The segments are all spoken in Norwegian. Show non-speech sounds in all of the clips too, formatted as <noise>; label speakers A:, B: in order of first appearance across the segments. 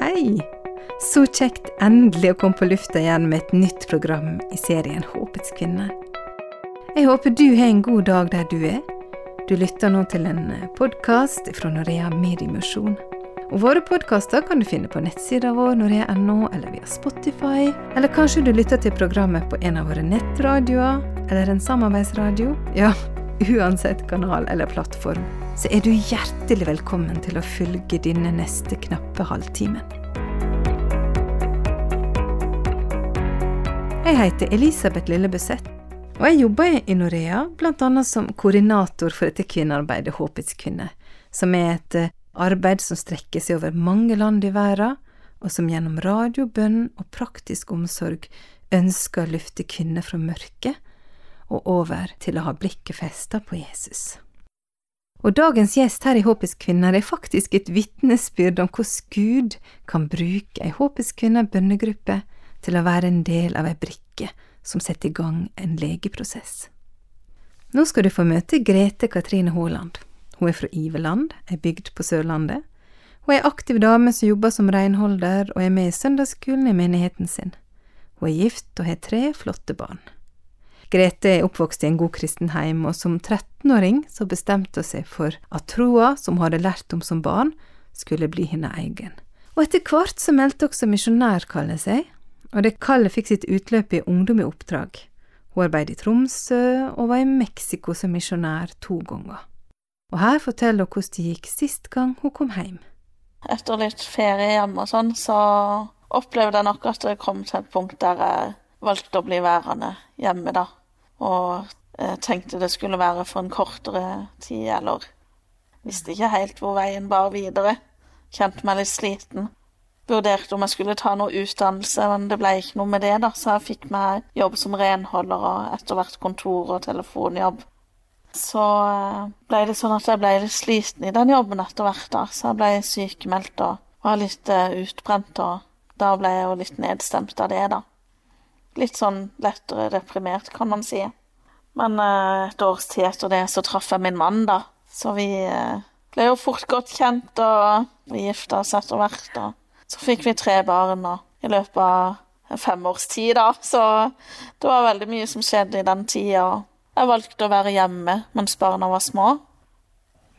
A: Hei! Så kjekt endelig å komme på lufta igjen med et nytt program i serien Håpets kvinne. Jeg håper du har en god dag der du er. Du lytter nå til en podkast fra Norea Mediemisjon. Og Våre podkaster kan du finne på nettsida vår norea.no, eller via Spotify. Eller kanskje du lytter til programmet på en av våre nettradioer, eller en samarbeidsradio. Ja, uansett kanal eller plattform, så er du hjertelig velkommen til å følge denne neste knappe halvtimen. Jeg heter Elisabeth Lillebøseth, og jeg jobber i Norea bl.a. som koordinator for dette kvinnearbeidet Håpets kvinner, som er et eh, arbeid som strekker seg over mange land i verden, og som gjennom radio, bønn og praktisk omsorg ønsker å løfte kvinner fra mørket og over til å ha blikket festa på Jesus. Og dagens gjest her i Håpets kvinner er faktisk et vitnesbyrd om hvordan Gud kan bruke ei Håpets kvinner bønnegruppe til å være en del av ei brikke som setter i gang en legeprosess. Nå skal du få møte Grete Katrine Haaland. Hun er fra Iveland, ei bygd på Sørlandet. Hun er ei aktiv dame som jobber som renholder og er med i søndagsskolen i menigheten sin. Hun er gift og har tre flotte barn. Grete er oppvokst i en god kristen heim, og som 13-åring så bestemte hun seg for at troa som hun hadde lært om som barn, skulle bli hennes egen. Og etter hvert så meldte også misjonærkallet seg, og det kallet fikk sitt utløp i Ungdom i oppdrag. Hun arbeidet i Tromsø og var i Mexico som misjonær to ganger. Og her forteller hun hvordan det gikk sist gang hun kom hjem.
B: Etter litt ferie hjemme og sånn, så opplevde jeg nok at det kom til et punkt der jeg valgte å bli værende hjemme, da. Og jeg tenkte det skulle være for en kortere tid, eller visste ikke helt hvor veien bar videre. Kjente meg litt sliten. Vurderte om jeg skulle ta noe utdannelse, men det ble ikke noe med det, da, så jeg fikk meg jobb som renholder og etter hvert kontor og telefonjobb. Så eh, ble det sånn at jeg ble litt sliten i den jobben etter hvert, da, så jeg ble sykemeldt og var litt uh, utbrent, og da ble jeg jo litt nedstemt av det, da litt sånn lettere deprimert, kan man si. Men uh, et års tid etter det så traff jeg min mann, da. Så vi uh, ble jo fort godt kjent, og vi gifta oss etter hvert. Og så fikk vi tre barn og, i løpet av fem års tid, da. Så det var veldig mye som skjedde i den tida. Jeg valgte å være hjemme mens barna var små.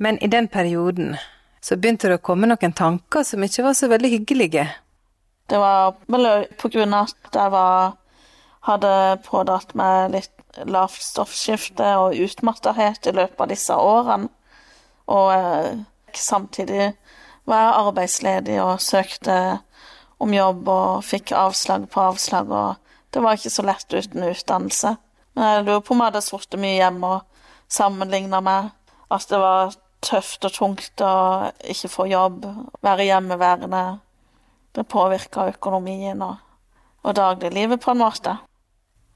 A: Men i den perioden så begynte det å komme noen tanker som ikke var så veldig hyggelige.
B: Det var vel på grunn av at jeg var hadde pådratt meg litt lavt stoffskifte og utmattethet i løpet av disse årene. Og eh, samtidig var jeg arbeidsledig og søkte om jobb og fikk avslag på avslag, og det var ikke så lett uten utdannelse. Men jeg lurer på om jeg hadde sittet mye hjemme og sammenligna med at det var tøft og tungt å ikke få jobb, være hjemmeværende. Det påvirka økonomien og, og dagliglivet på en måte.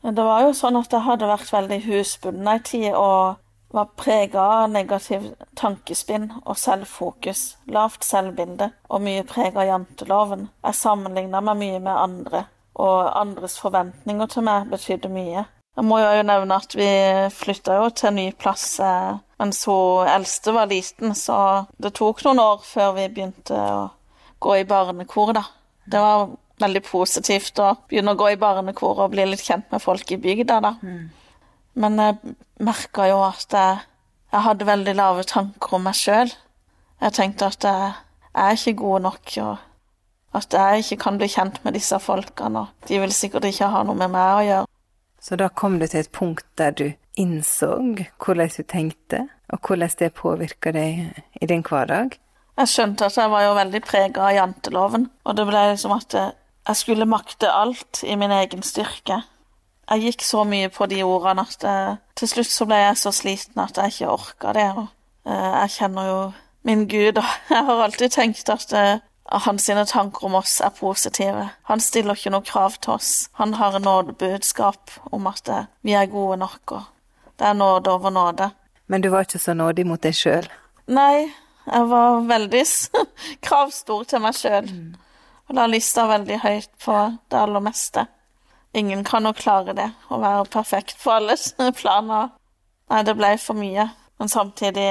B: Det var jo sånn at jeg hadde vært veldig husbunden ei tid og var prega av negativ tankespinn og selvfokus, lavt selvbilde og mye prega av janteloven. Jeg sammenligna meg mye med andre, og andres forventninger til meg betydde mye. Jeg må jo nevne at vi flytta jo til en ny plass eh, mens hun eldste var liten, så det tok noen år før vi begynte å gå i barnekor, da. Det var veldig positivt å begynne å gå i barnekor og bli litt kjent med folk i bygda, da. Mm. Men jeg merka jo at jeg, jeg, hadde veldig lave tanker om meg sjøl. Jeg tenkte at jeg, jeg er ikke god nok, og at jeg ikke kan bli kjent med disse folkene, og de vil sikkert ikke ha noe med meg å gjøre.
A: Så da kom du til et punkt der du innså hvordan du tenkte, og hvordan det påvirka deg i din hverdag?
B: Jeg skjønte at jeg var jo veldig prega av janteloven, og det ble liksom at jeg skulle makte alt i min egen styrke. Jeg gikk så mye på de ordene at jeg, eh, til slutt så ble jeg så sliten at jeg ikke orka det. Og, eh, jeg kjenner jo min Gud, <laughs> og jeg har alltid tenkt at uh, hans tanker om oss er positive. Han stiller ikke noe krav til oss. Han har en nådebudskap om at uh, vi er gode nok, og det er nåde over nåde.
A: Men du var ikke så nådig mot deg sjøl?
B: Nei, jeg var veldig <laughs> kravstor til meg sjøl. Mm og la lista veldig høyt på det aller meste. Ingen kan jo klare det, å være perfekt på alle planer. Nei, det ble for mye. Men samtidig,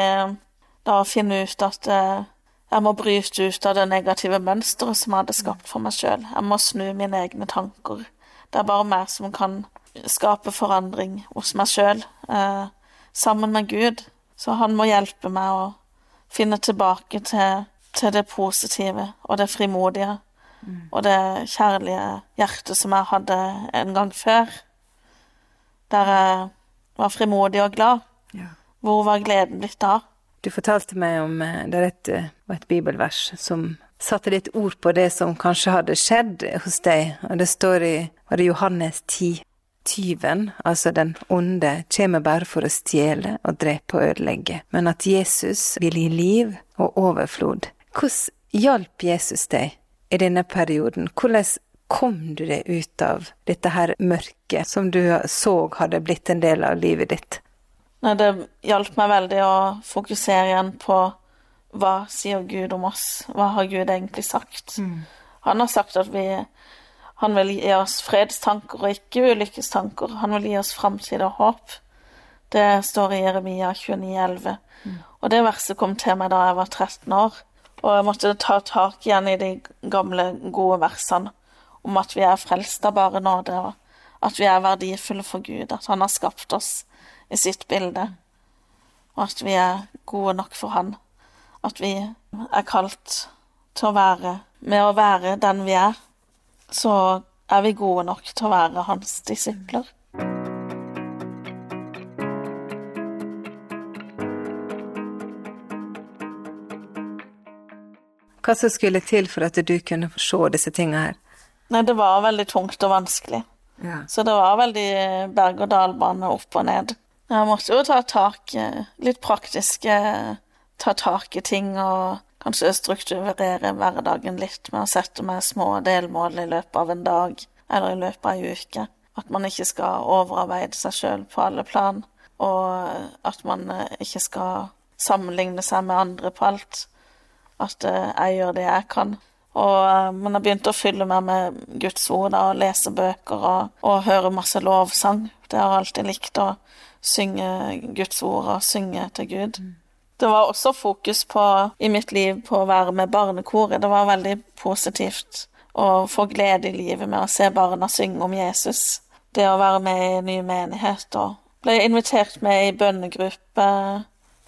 B: da å finne ut at eh, jeg må bryte ut av det negative mønsteret som jeg hadde skapt for meg sjøl. Jeg må snu mine egne tanker. Det er bare meg som kan skape forandring hos meg sjøl, eh, sammen med Gud. Så han må hjelpe meg å finne tilbake til, til det positive og det frimodige. Og det kjærlige hjertet som jeg hadde en gang før. Der jeg var frimodig og glad. Ja. Hvor var gleden blitt da?
A: Du fortalte meg om eh, det er et, eh, et bibelvers som satte litt ord på det som kanskje hadde skjedd hos deg, og det står i var det Johannes 10. Tyven, altså den onde, kommer bare for å stjele og drepe og ødelegge, men at Jesus vil gi liv og overflod. Hvordan hjalp Jesus deg i denne perioden? Hvordan kom du deg ut av dette her mørket som du så hadde blitt en del av livet ditt?
B: Nei, det hjalp meg veldig å fokusere igjen på hva sier Gud om oss? Hva har Gud egentlig sagt? Mm. Han har sagt at vi Han vil gi oss fredstanker og ikke ulykkestanker. Han vil gi oss framtid og håp. Det står i Jeremia 29,11. Mm. Og det verset kom til meg da jeg var 13 år. Og jeg måtte ta tak igjen i de gamle, gode versene om at vi er frelst av bare nåde, og at vi er verdifulle for Gud, at Han har skapt oss i sitt bilde, og at vi er gode nok for Han. At vi er kalt til å være Med å være den vi er, så er vi gode nok til å være Hans disipler.
A: Hva som skulle til for at du kunne se disse tingene her?
B: Nei, det var veldig tungt og vanskelig. Ja. Så det var veldig berg-og-dal-bane opp og ned. Jeg måtte jo ta tak litt praktiske Ta tak i ting og kanskje strukturere hverdagen litt med å sette meg små delmål i løpet av en dag eller i løpet av ei uke. At man ikke skal overarbeide seg sjøl på alle plan, og at man ikke skal sammenligne seg med andre på alt. At jeg gjør det jeg kan. Og men man har begynt å fylle meg med Guds ord og lese bøker og, og høre masse lovsang. Det har jeg alltid likt å synge Guds ord og synge til Gud. Mm. Det var også fokus på, i mitt liv på å være med barnekoret. Det var veldig positivt å få glede i livet med å se barna synge om Jesus. Det å være med i en ny menighet og ble invitert med i bønnegruppe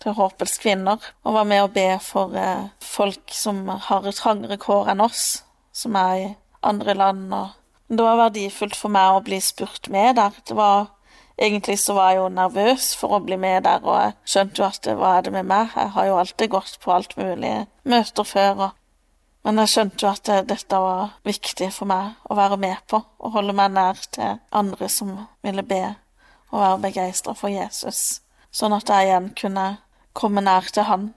B: til Håpets kvinner, og var med å be for eh, folk som har trangere kår enn oss, som er i andre land. Og det var verdifullt for meg å bli spurt med der. Det var Egentlig så var jeg jo nervøs for å bli med der, og jeg skjønte jo at hva er det med meg, jeg har jo alltid gått på alt mulig møter før, og men jeg skjønte jo at det, dette var viktig for meg å være med på, å holde meg nær til andre som ville be og være begeistra for Jesus, sånn at jeg igjen kunne komme nær til Han.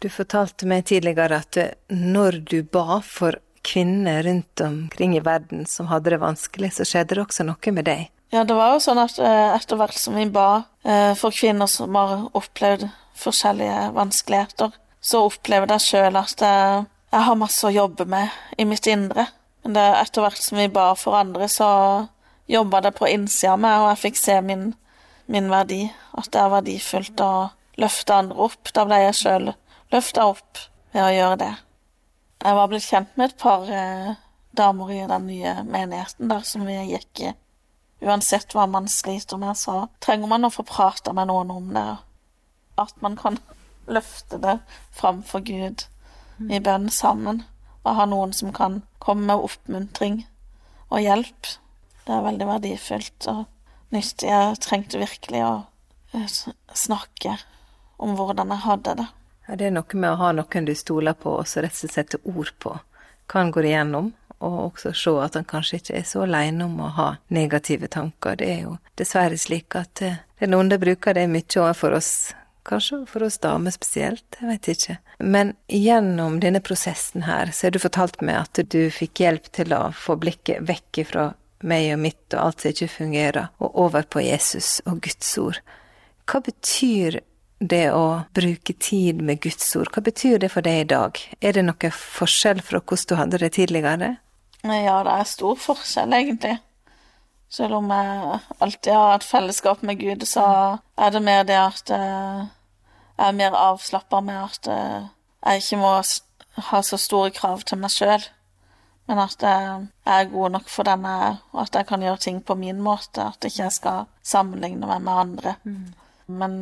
A: Du fortalte meg tidligere at når du ba for kvinner rundt omkring i verden som hadde det vanskelig, så skjedde det også noe med deg.
B: Ja, det var jo sånn at eh, etter hvert som vi ba eh, for kvinner som har opplevd forskjellige vanskeligheter, så opplevde jeg sjøl at jeg, jeg har masse å jobbe med i mitt indre. Men det, etter hvert som vi ba for andre, så jobba det på innsida av meg, og jeg fikk se min, min verdi. At det er verdifullt å løfte andre opp. Da ble jeg sjøl løfta opp ved å gjøre det. Jeg var blitt kjent med et par eh, damer i den nye menigheten der som vi gikk i. Uansett hva man sliter med, så trenger man å få prate med noen om det. At man kan løfte det framfor Gud i bønn sammen. Og ha noen som kan komme med oppmuntring og hjelp. Det er veldig verdifullt og nyttig. Jeg trengte virkelig å snakke om hvordan jeg hadde det.
A: Ja, det er noe med å ha noen du stoler på, og så rett og slett sette ord på hva han går igjennom, og også se at han kanskje ikke er så aleine om å ha negative tanker. Det er jo dessverre slik at eh, den onde bruker det mye overfor oss, kanskje for oss damer spesielt, jeg vet ikke. Men gjennom denne prosessen her, så har du fortalt meg at du fikk hjelp til å få blikket vekk fra meg og mitt og alt som ikke fungerer, og over på Jesus og Guds ord. Hva betyr det å bruke tid med Guds ord, hva betyr det for deg i dag? Er det noe forskjell fra hvordan du hadde det tidligere?
B: Ja, det er stor forskjell, egentlig. Selv om jeg alltid har hatt fellesskap med Gud, så er det mer det at eh, jeg er mer avslappa med at eh, jeg ikke må ha så store krav til meg sjøl, men at jeg er god nok for den jeg er, og at jeg kan gjøre ting på min måte, at ikke jeg skal sammenligne meg med andre. Men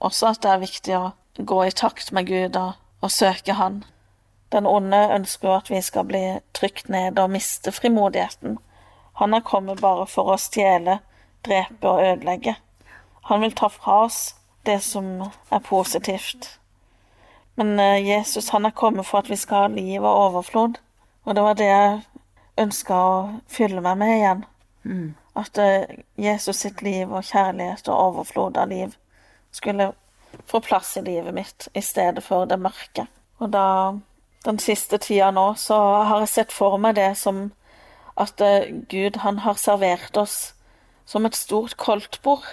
B: også at det er viktig å gå i takt med Gud og, og søke Han. Den onde ønsker jo at vi skal bli trykt ned og miste frimodigheten. Han er kommet bare for å stjele, drepe og ødelegge. Han vil ta fra oss det som er positivt. Men eh, Jesus han er kommet for at vi skal ha liv og overflod, og det var det jeg ønska å fylle meg med igjen. At eh, Jesus sitt liv og kjærlighet og overflod av liv skulle få plass i livet mitt i stedet for det mørke. Og da den siste tida nå, så har jeg sett for meg det som at eh, Gud, han har servert oss som et stort koldtbord.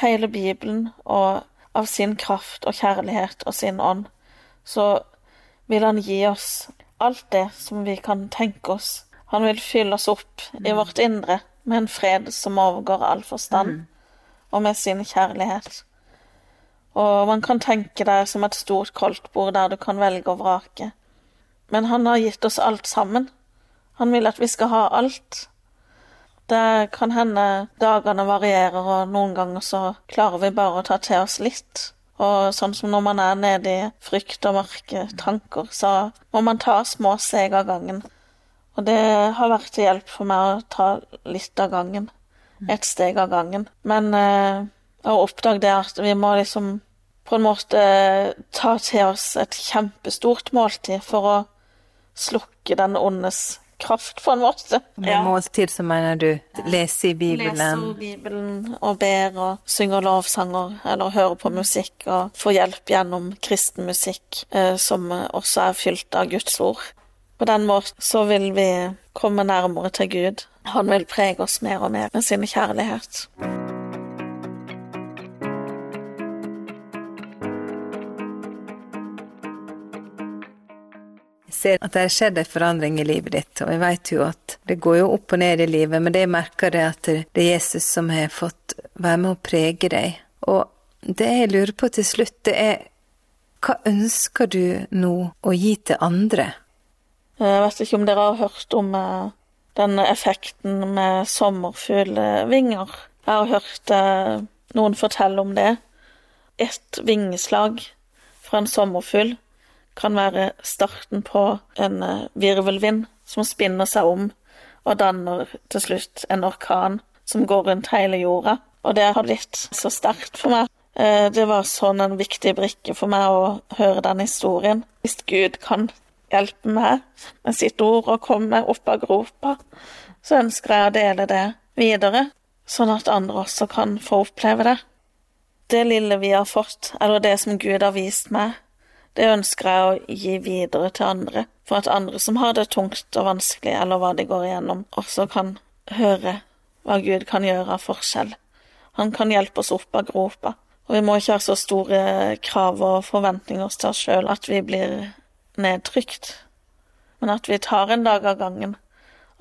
B: Hele Bibelen, og av sin kraft og kjærlighet og sin ånd, så vil han gi oss alt det som vi kan tenke oss. Han vil fylle oss opp i vårt indre med en fred som overgår all forstand, og med sin kjærlighet. Og man kan tenke det som et stort koldtbord der du kan velge og vrake. Men han har gitt oss alt sammen. Han vil at vi skal ha alt. Det kan hende dagene varierer, og noen ganger så klarer vi bare å ta til oss litt. Og sånn som når man er nede i frykt og mørke tanker, så må man ta små steg av gangen. Og det har vært til hjelp for meg å ta litt av gangen. Et steg av gangen. Men eh, å oppdage det at vi må liksom på en måte ta til oss et kjempestort måltid for å slukke den ondes kraft, på en måte.
A: Med måltid så mener du lese i Bibelen?
B: Leser Bibelen og ber og synger lovsanger eller hører på musikk og får hjelp gjennom kristen musikk eh, som også er fylt av Guds ord. På den måten så vil vi komme nærmere til Gud. Han vil prege oss mer og mer med sin kjærlighet.
A: ser at det har skjedd en forandring i livet ditt, og jeg vet jo at det går jo opp og ned i livet, men det jeg merker det at det er Jesus som har fått være med å prege deg. Og det jeg lurer på til slutt, det er hva ønsker du nå å gi til andre?
B: Jeg vet ikke om dere har hørt om eh, den effekten med sommerfuglvinger. Jeg har hørt eh, noen fortelle om det. Ett vingeslag fra en sommerfugl kan være starten på en eh, virvelvind som spinner seg om og danner til slutt en orkan som går rundt hele jorda. Og det har blitt så sterkt for meg. Eh, det var sånn en viktig brikke for meg å høre den historien. Hvis Gud kan hjelpe meg med sitt ord og komme meg opp av gropa, så ønsker jeg å dele det videre, sånn at andre også kan få oppleve det. Det lille vi har fått, eller det som Gud har vist meg, det ønsker jeg å gi videre til andre, for at andre som har det tungt og vanskelig, eller hva de går igjennom, også kan høre hva Gud kan gjøre av forskjell. Han kan hjelpe oss opp av gropa, og vi må ikke ha så store krav og forventninger til oss sjøl at vi blir nedtrykt, men at vi tar en dag av gangen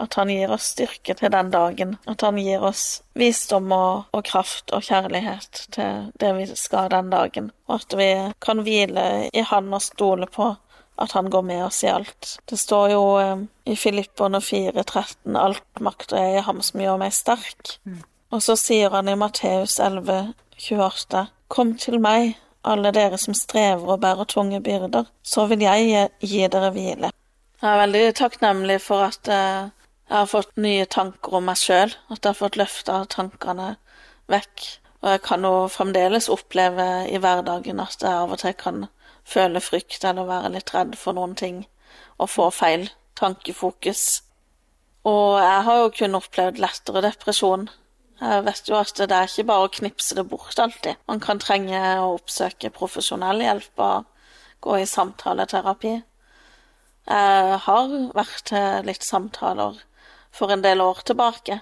B: at han gir oss styrke til den dagen. At han gir oss visdom og, og, kraft og kjærlighet til det vi skal den dagen. Og at vi kan hvile i han og stole på at han går med oss i alt. Det står jo eh, i Filipperne 4,13 alt makter jeg i ham som gjør meg sterk. Mm. Og så sier han i Matteus 11,28 Kom til meg, alle dere som strever og bærer tunge byrder, så vil jeg gi, dere hvile. Jeg er veldig takknemlig for at eh, jeg har fått nye tanker om meg sjøl, at jeg har fått løfta tankene vekk. Og jeg kan jo fremdeles oppleve i hverdagen at jeg av og til kan føle frykt eller være litt redd for noen ting og få feil tankefokus. Og jeg har jo kun opplevd lettere depresjon. Jeg vet jo at det er ikke bare å knipse det bort alltid. Man kan trenge å oppsøke profesjonell hjelp og gå i samtaleterapi. Jeg har vært til litt samtaler for en del år tilbake.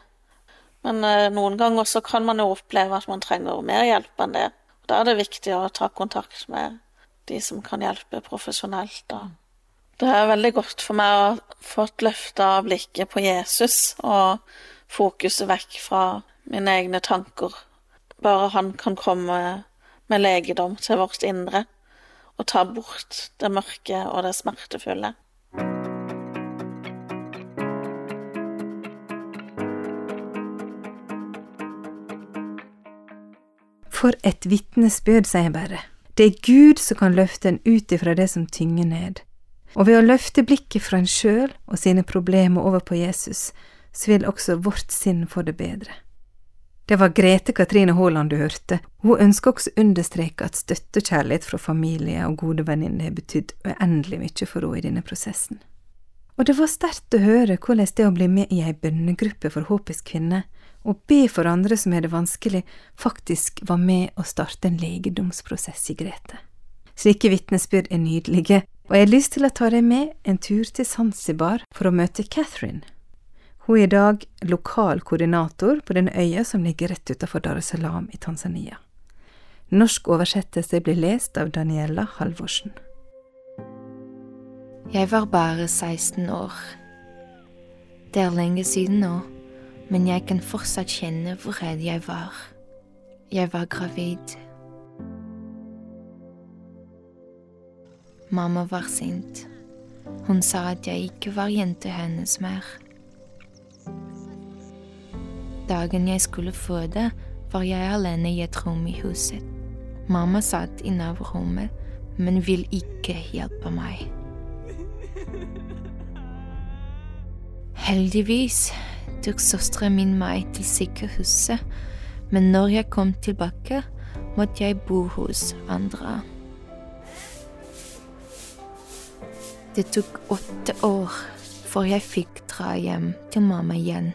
B: Men eh, noen ganger så kan man jo oppleve at man trenger mer hjelp enn det. Da er det viktig å ta kontakt med de som kan hjelpe profesjonelt. Da. Det er veldig godt for meg å ha fått løfta blikket på Jesus og fokuset vekk fra mine egne tanker. Bare han kan komme med legedom til vårt indre. og ta bort det mørke og det smertefulle.
A: For et vitnesbyrd, sier jeg bare. Det er Gud som kan løfte en ut ifra det som tynger ned. Og ved å løfte blikket fra en sjøl og sine problemer over på Jesus, så vil også vårt sinn få det bedre. Det var Grete Katrine Haaland du hørte. Hun ønsker også å understreke at støtte og kjærlighet fra familie og gode venninner har betydd uendelig mye for henne i denne prosessen. Og det var sterkt å høre hvordan det å bli med i ei bønnegruppe for håpets kvinner og be for andre som har det vanskelig, faktisk var med å starte en legedomsprosess i Grete. Slike vitnesbyrd er nydelige, og jeg har lyst til å ta deg med en tur til Zanzibar for å møte Catherine. Hun er i dag lokal koordinator på den øya som ligger rett utenfor Dar es Salaam i Tanzania. Norsk oversettelse blir lest av Daniela Halvorsen.
C: Jeg var bare 16 år. Det er lenge siden nå men jeg kan fortsatt kjenne hvor redd jeg var. Jeg var gravid. Mamma var sint. Hun sa at jeg ikke var jenta hennes mer. Dagen jeg skulle føde, var jeg alene i et rom i huset. Mamma satt i naborommet, men vil ikke hjelpe meg. Heldigvis tok søsteren min meg til sykehuset, men når jeg kom tilbake, måtte jeg bo hos andre. Det tok åtte år før jeg fikk dra hjem til mamma igjen.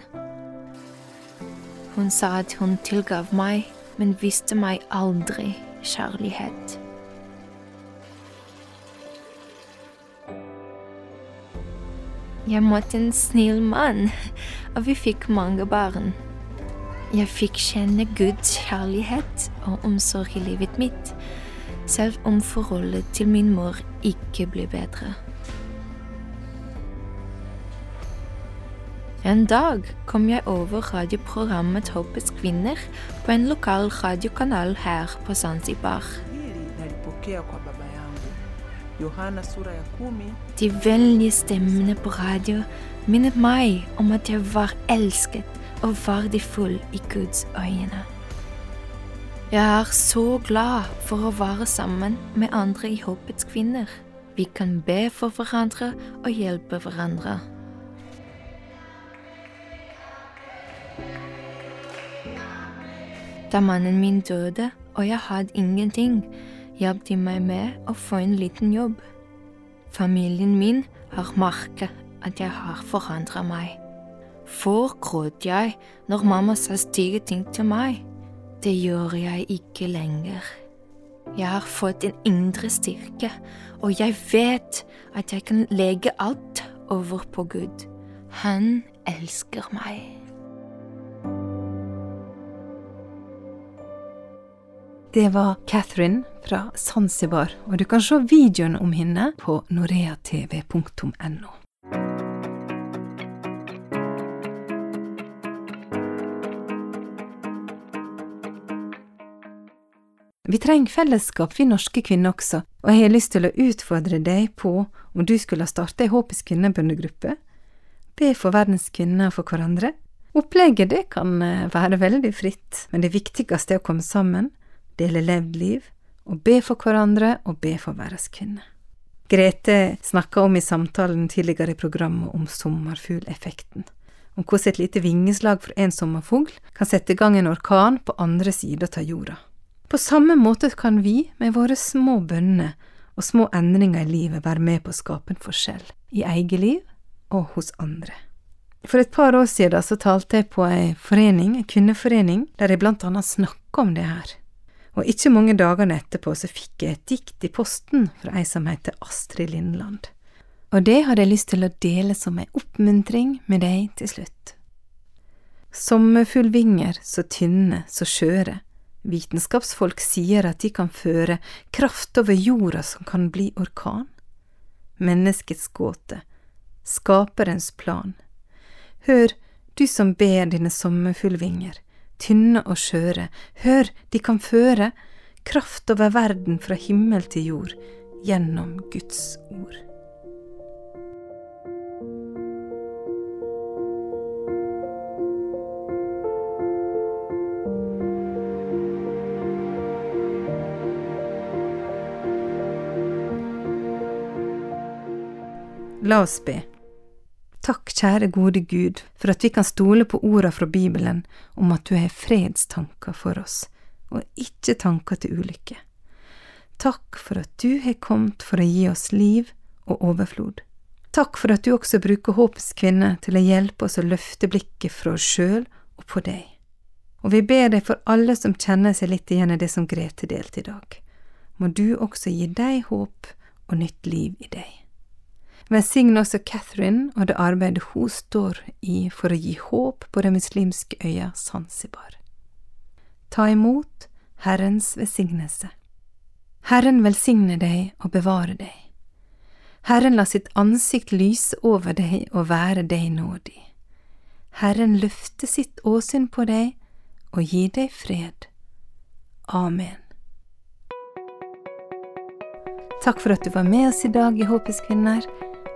C: Hun sa at hun tilgav meg, men viste meg aldri kjærlighet. Jeg måtte en snill mann, og vi fikk mange barn. Jeg fikk kjenne Guds kjærlighet og omsorg i livet mitt, selv om forholdet til min mor ikke ble bedre. En dag kom jeg over radioprogrammet Håpets kvinner på en lokal radiokanal her på Zanzibar. De vennlige stemmene på radio minnet meg om at jeg var elsket og verdifull i Guds øyne. Jeg er så glad for å være sammen med andre i Håpets kvinner. Vi kan be for hverandre og hjelpe hverandre. Da mannen min døde og jeg hadde ingenting, hjalp de meg med å få en liten jobb. Familien min har merket at jeg har forandret meg. Før gråt jeg når mamma sa stygge ting til meg. Det gjør jeg ikke lenger. Jeg har fått en indre styrke, og jeg vet at jeg kan legge alt over på Gud. Han elsker meg.
A: Det var Catherine fra Zanzibar, og du kan se videoen om henne på noreatv.no. Vi trenger fellesskap, vi norske kvinner også, og jeg har lyst til å utfordre deg på om du skulle ha starta ei Håpets kvinnebøndegruppe. Be for verdens kvinner for hverandre. Opplegget det kan eh, være veldig fritt, men det viktigste er å komme sammen dele levd liv, og be for hverandre og be for verdens kvinner. Grete snakka om i samtalen tidligere i programmet om sommerfugleffekten, om hvordan et lite vingeslag for en sommerfugl kan sette i gang en orkan på andre sida av jorda. På samme måte kan vi, med våre små bønner og små endringer i livet, være med på å skape en forskjell, i eget liv og hos andre. For et par år siden så talte jeg på ei forening, ei kvinneforening, der jeg blant annet snakka om det her og ikke mange dagene etterpå så fikk jeg et dikt i posten fra ei som heter Astrid Lindland. Og det hadde jeg lyst til å dele som ei oppmuntring med deg til slutt. Sommerfuglvinger så tynne, så skjøre, vitenskapsfolk sier at de kan føre kraft over jorda som kan bli orkan. Menneskets gåte, skaperens plan. Hør, du som ber dine sommerfuglvinger, tynne og skjøre, hør, de kan føre kraft over verden fra himmel til jord, gjennom Guds ord. La oss be. Takk, kjære gode Gud, for at vi kan stole på orda fra Bibelen om at du har fredstanker for oss, og ikke tanker til ulykke. Takk for at du har kommet for å gi oss liv og overflod. Takk for at du også bruker Håpets kvinne til å hjelpe oss å løfte blikket fra oss sjøl og på deg. Og vi ber deg for alle som kjenner seg litt igjen i det som Grete delte i dag. Må du også gi deg håp og nytt liv i deg. Velsign også Catherine og det arbeidet hun står i for å gi håp på den muslimske øya Zanzibar. Ta imot Herrens velsignelse. Herren velsigne deg og bevare deg. Herren la sitt ansikt lyse over deg og være deg nådig. Herren løfte sitt åsyn på deg og gi deg fred. Amen. Takk for at du var med oss i dag i Håpets kvinner.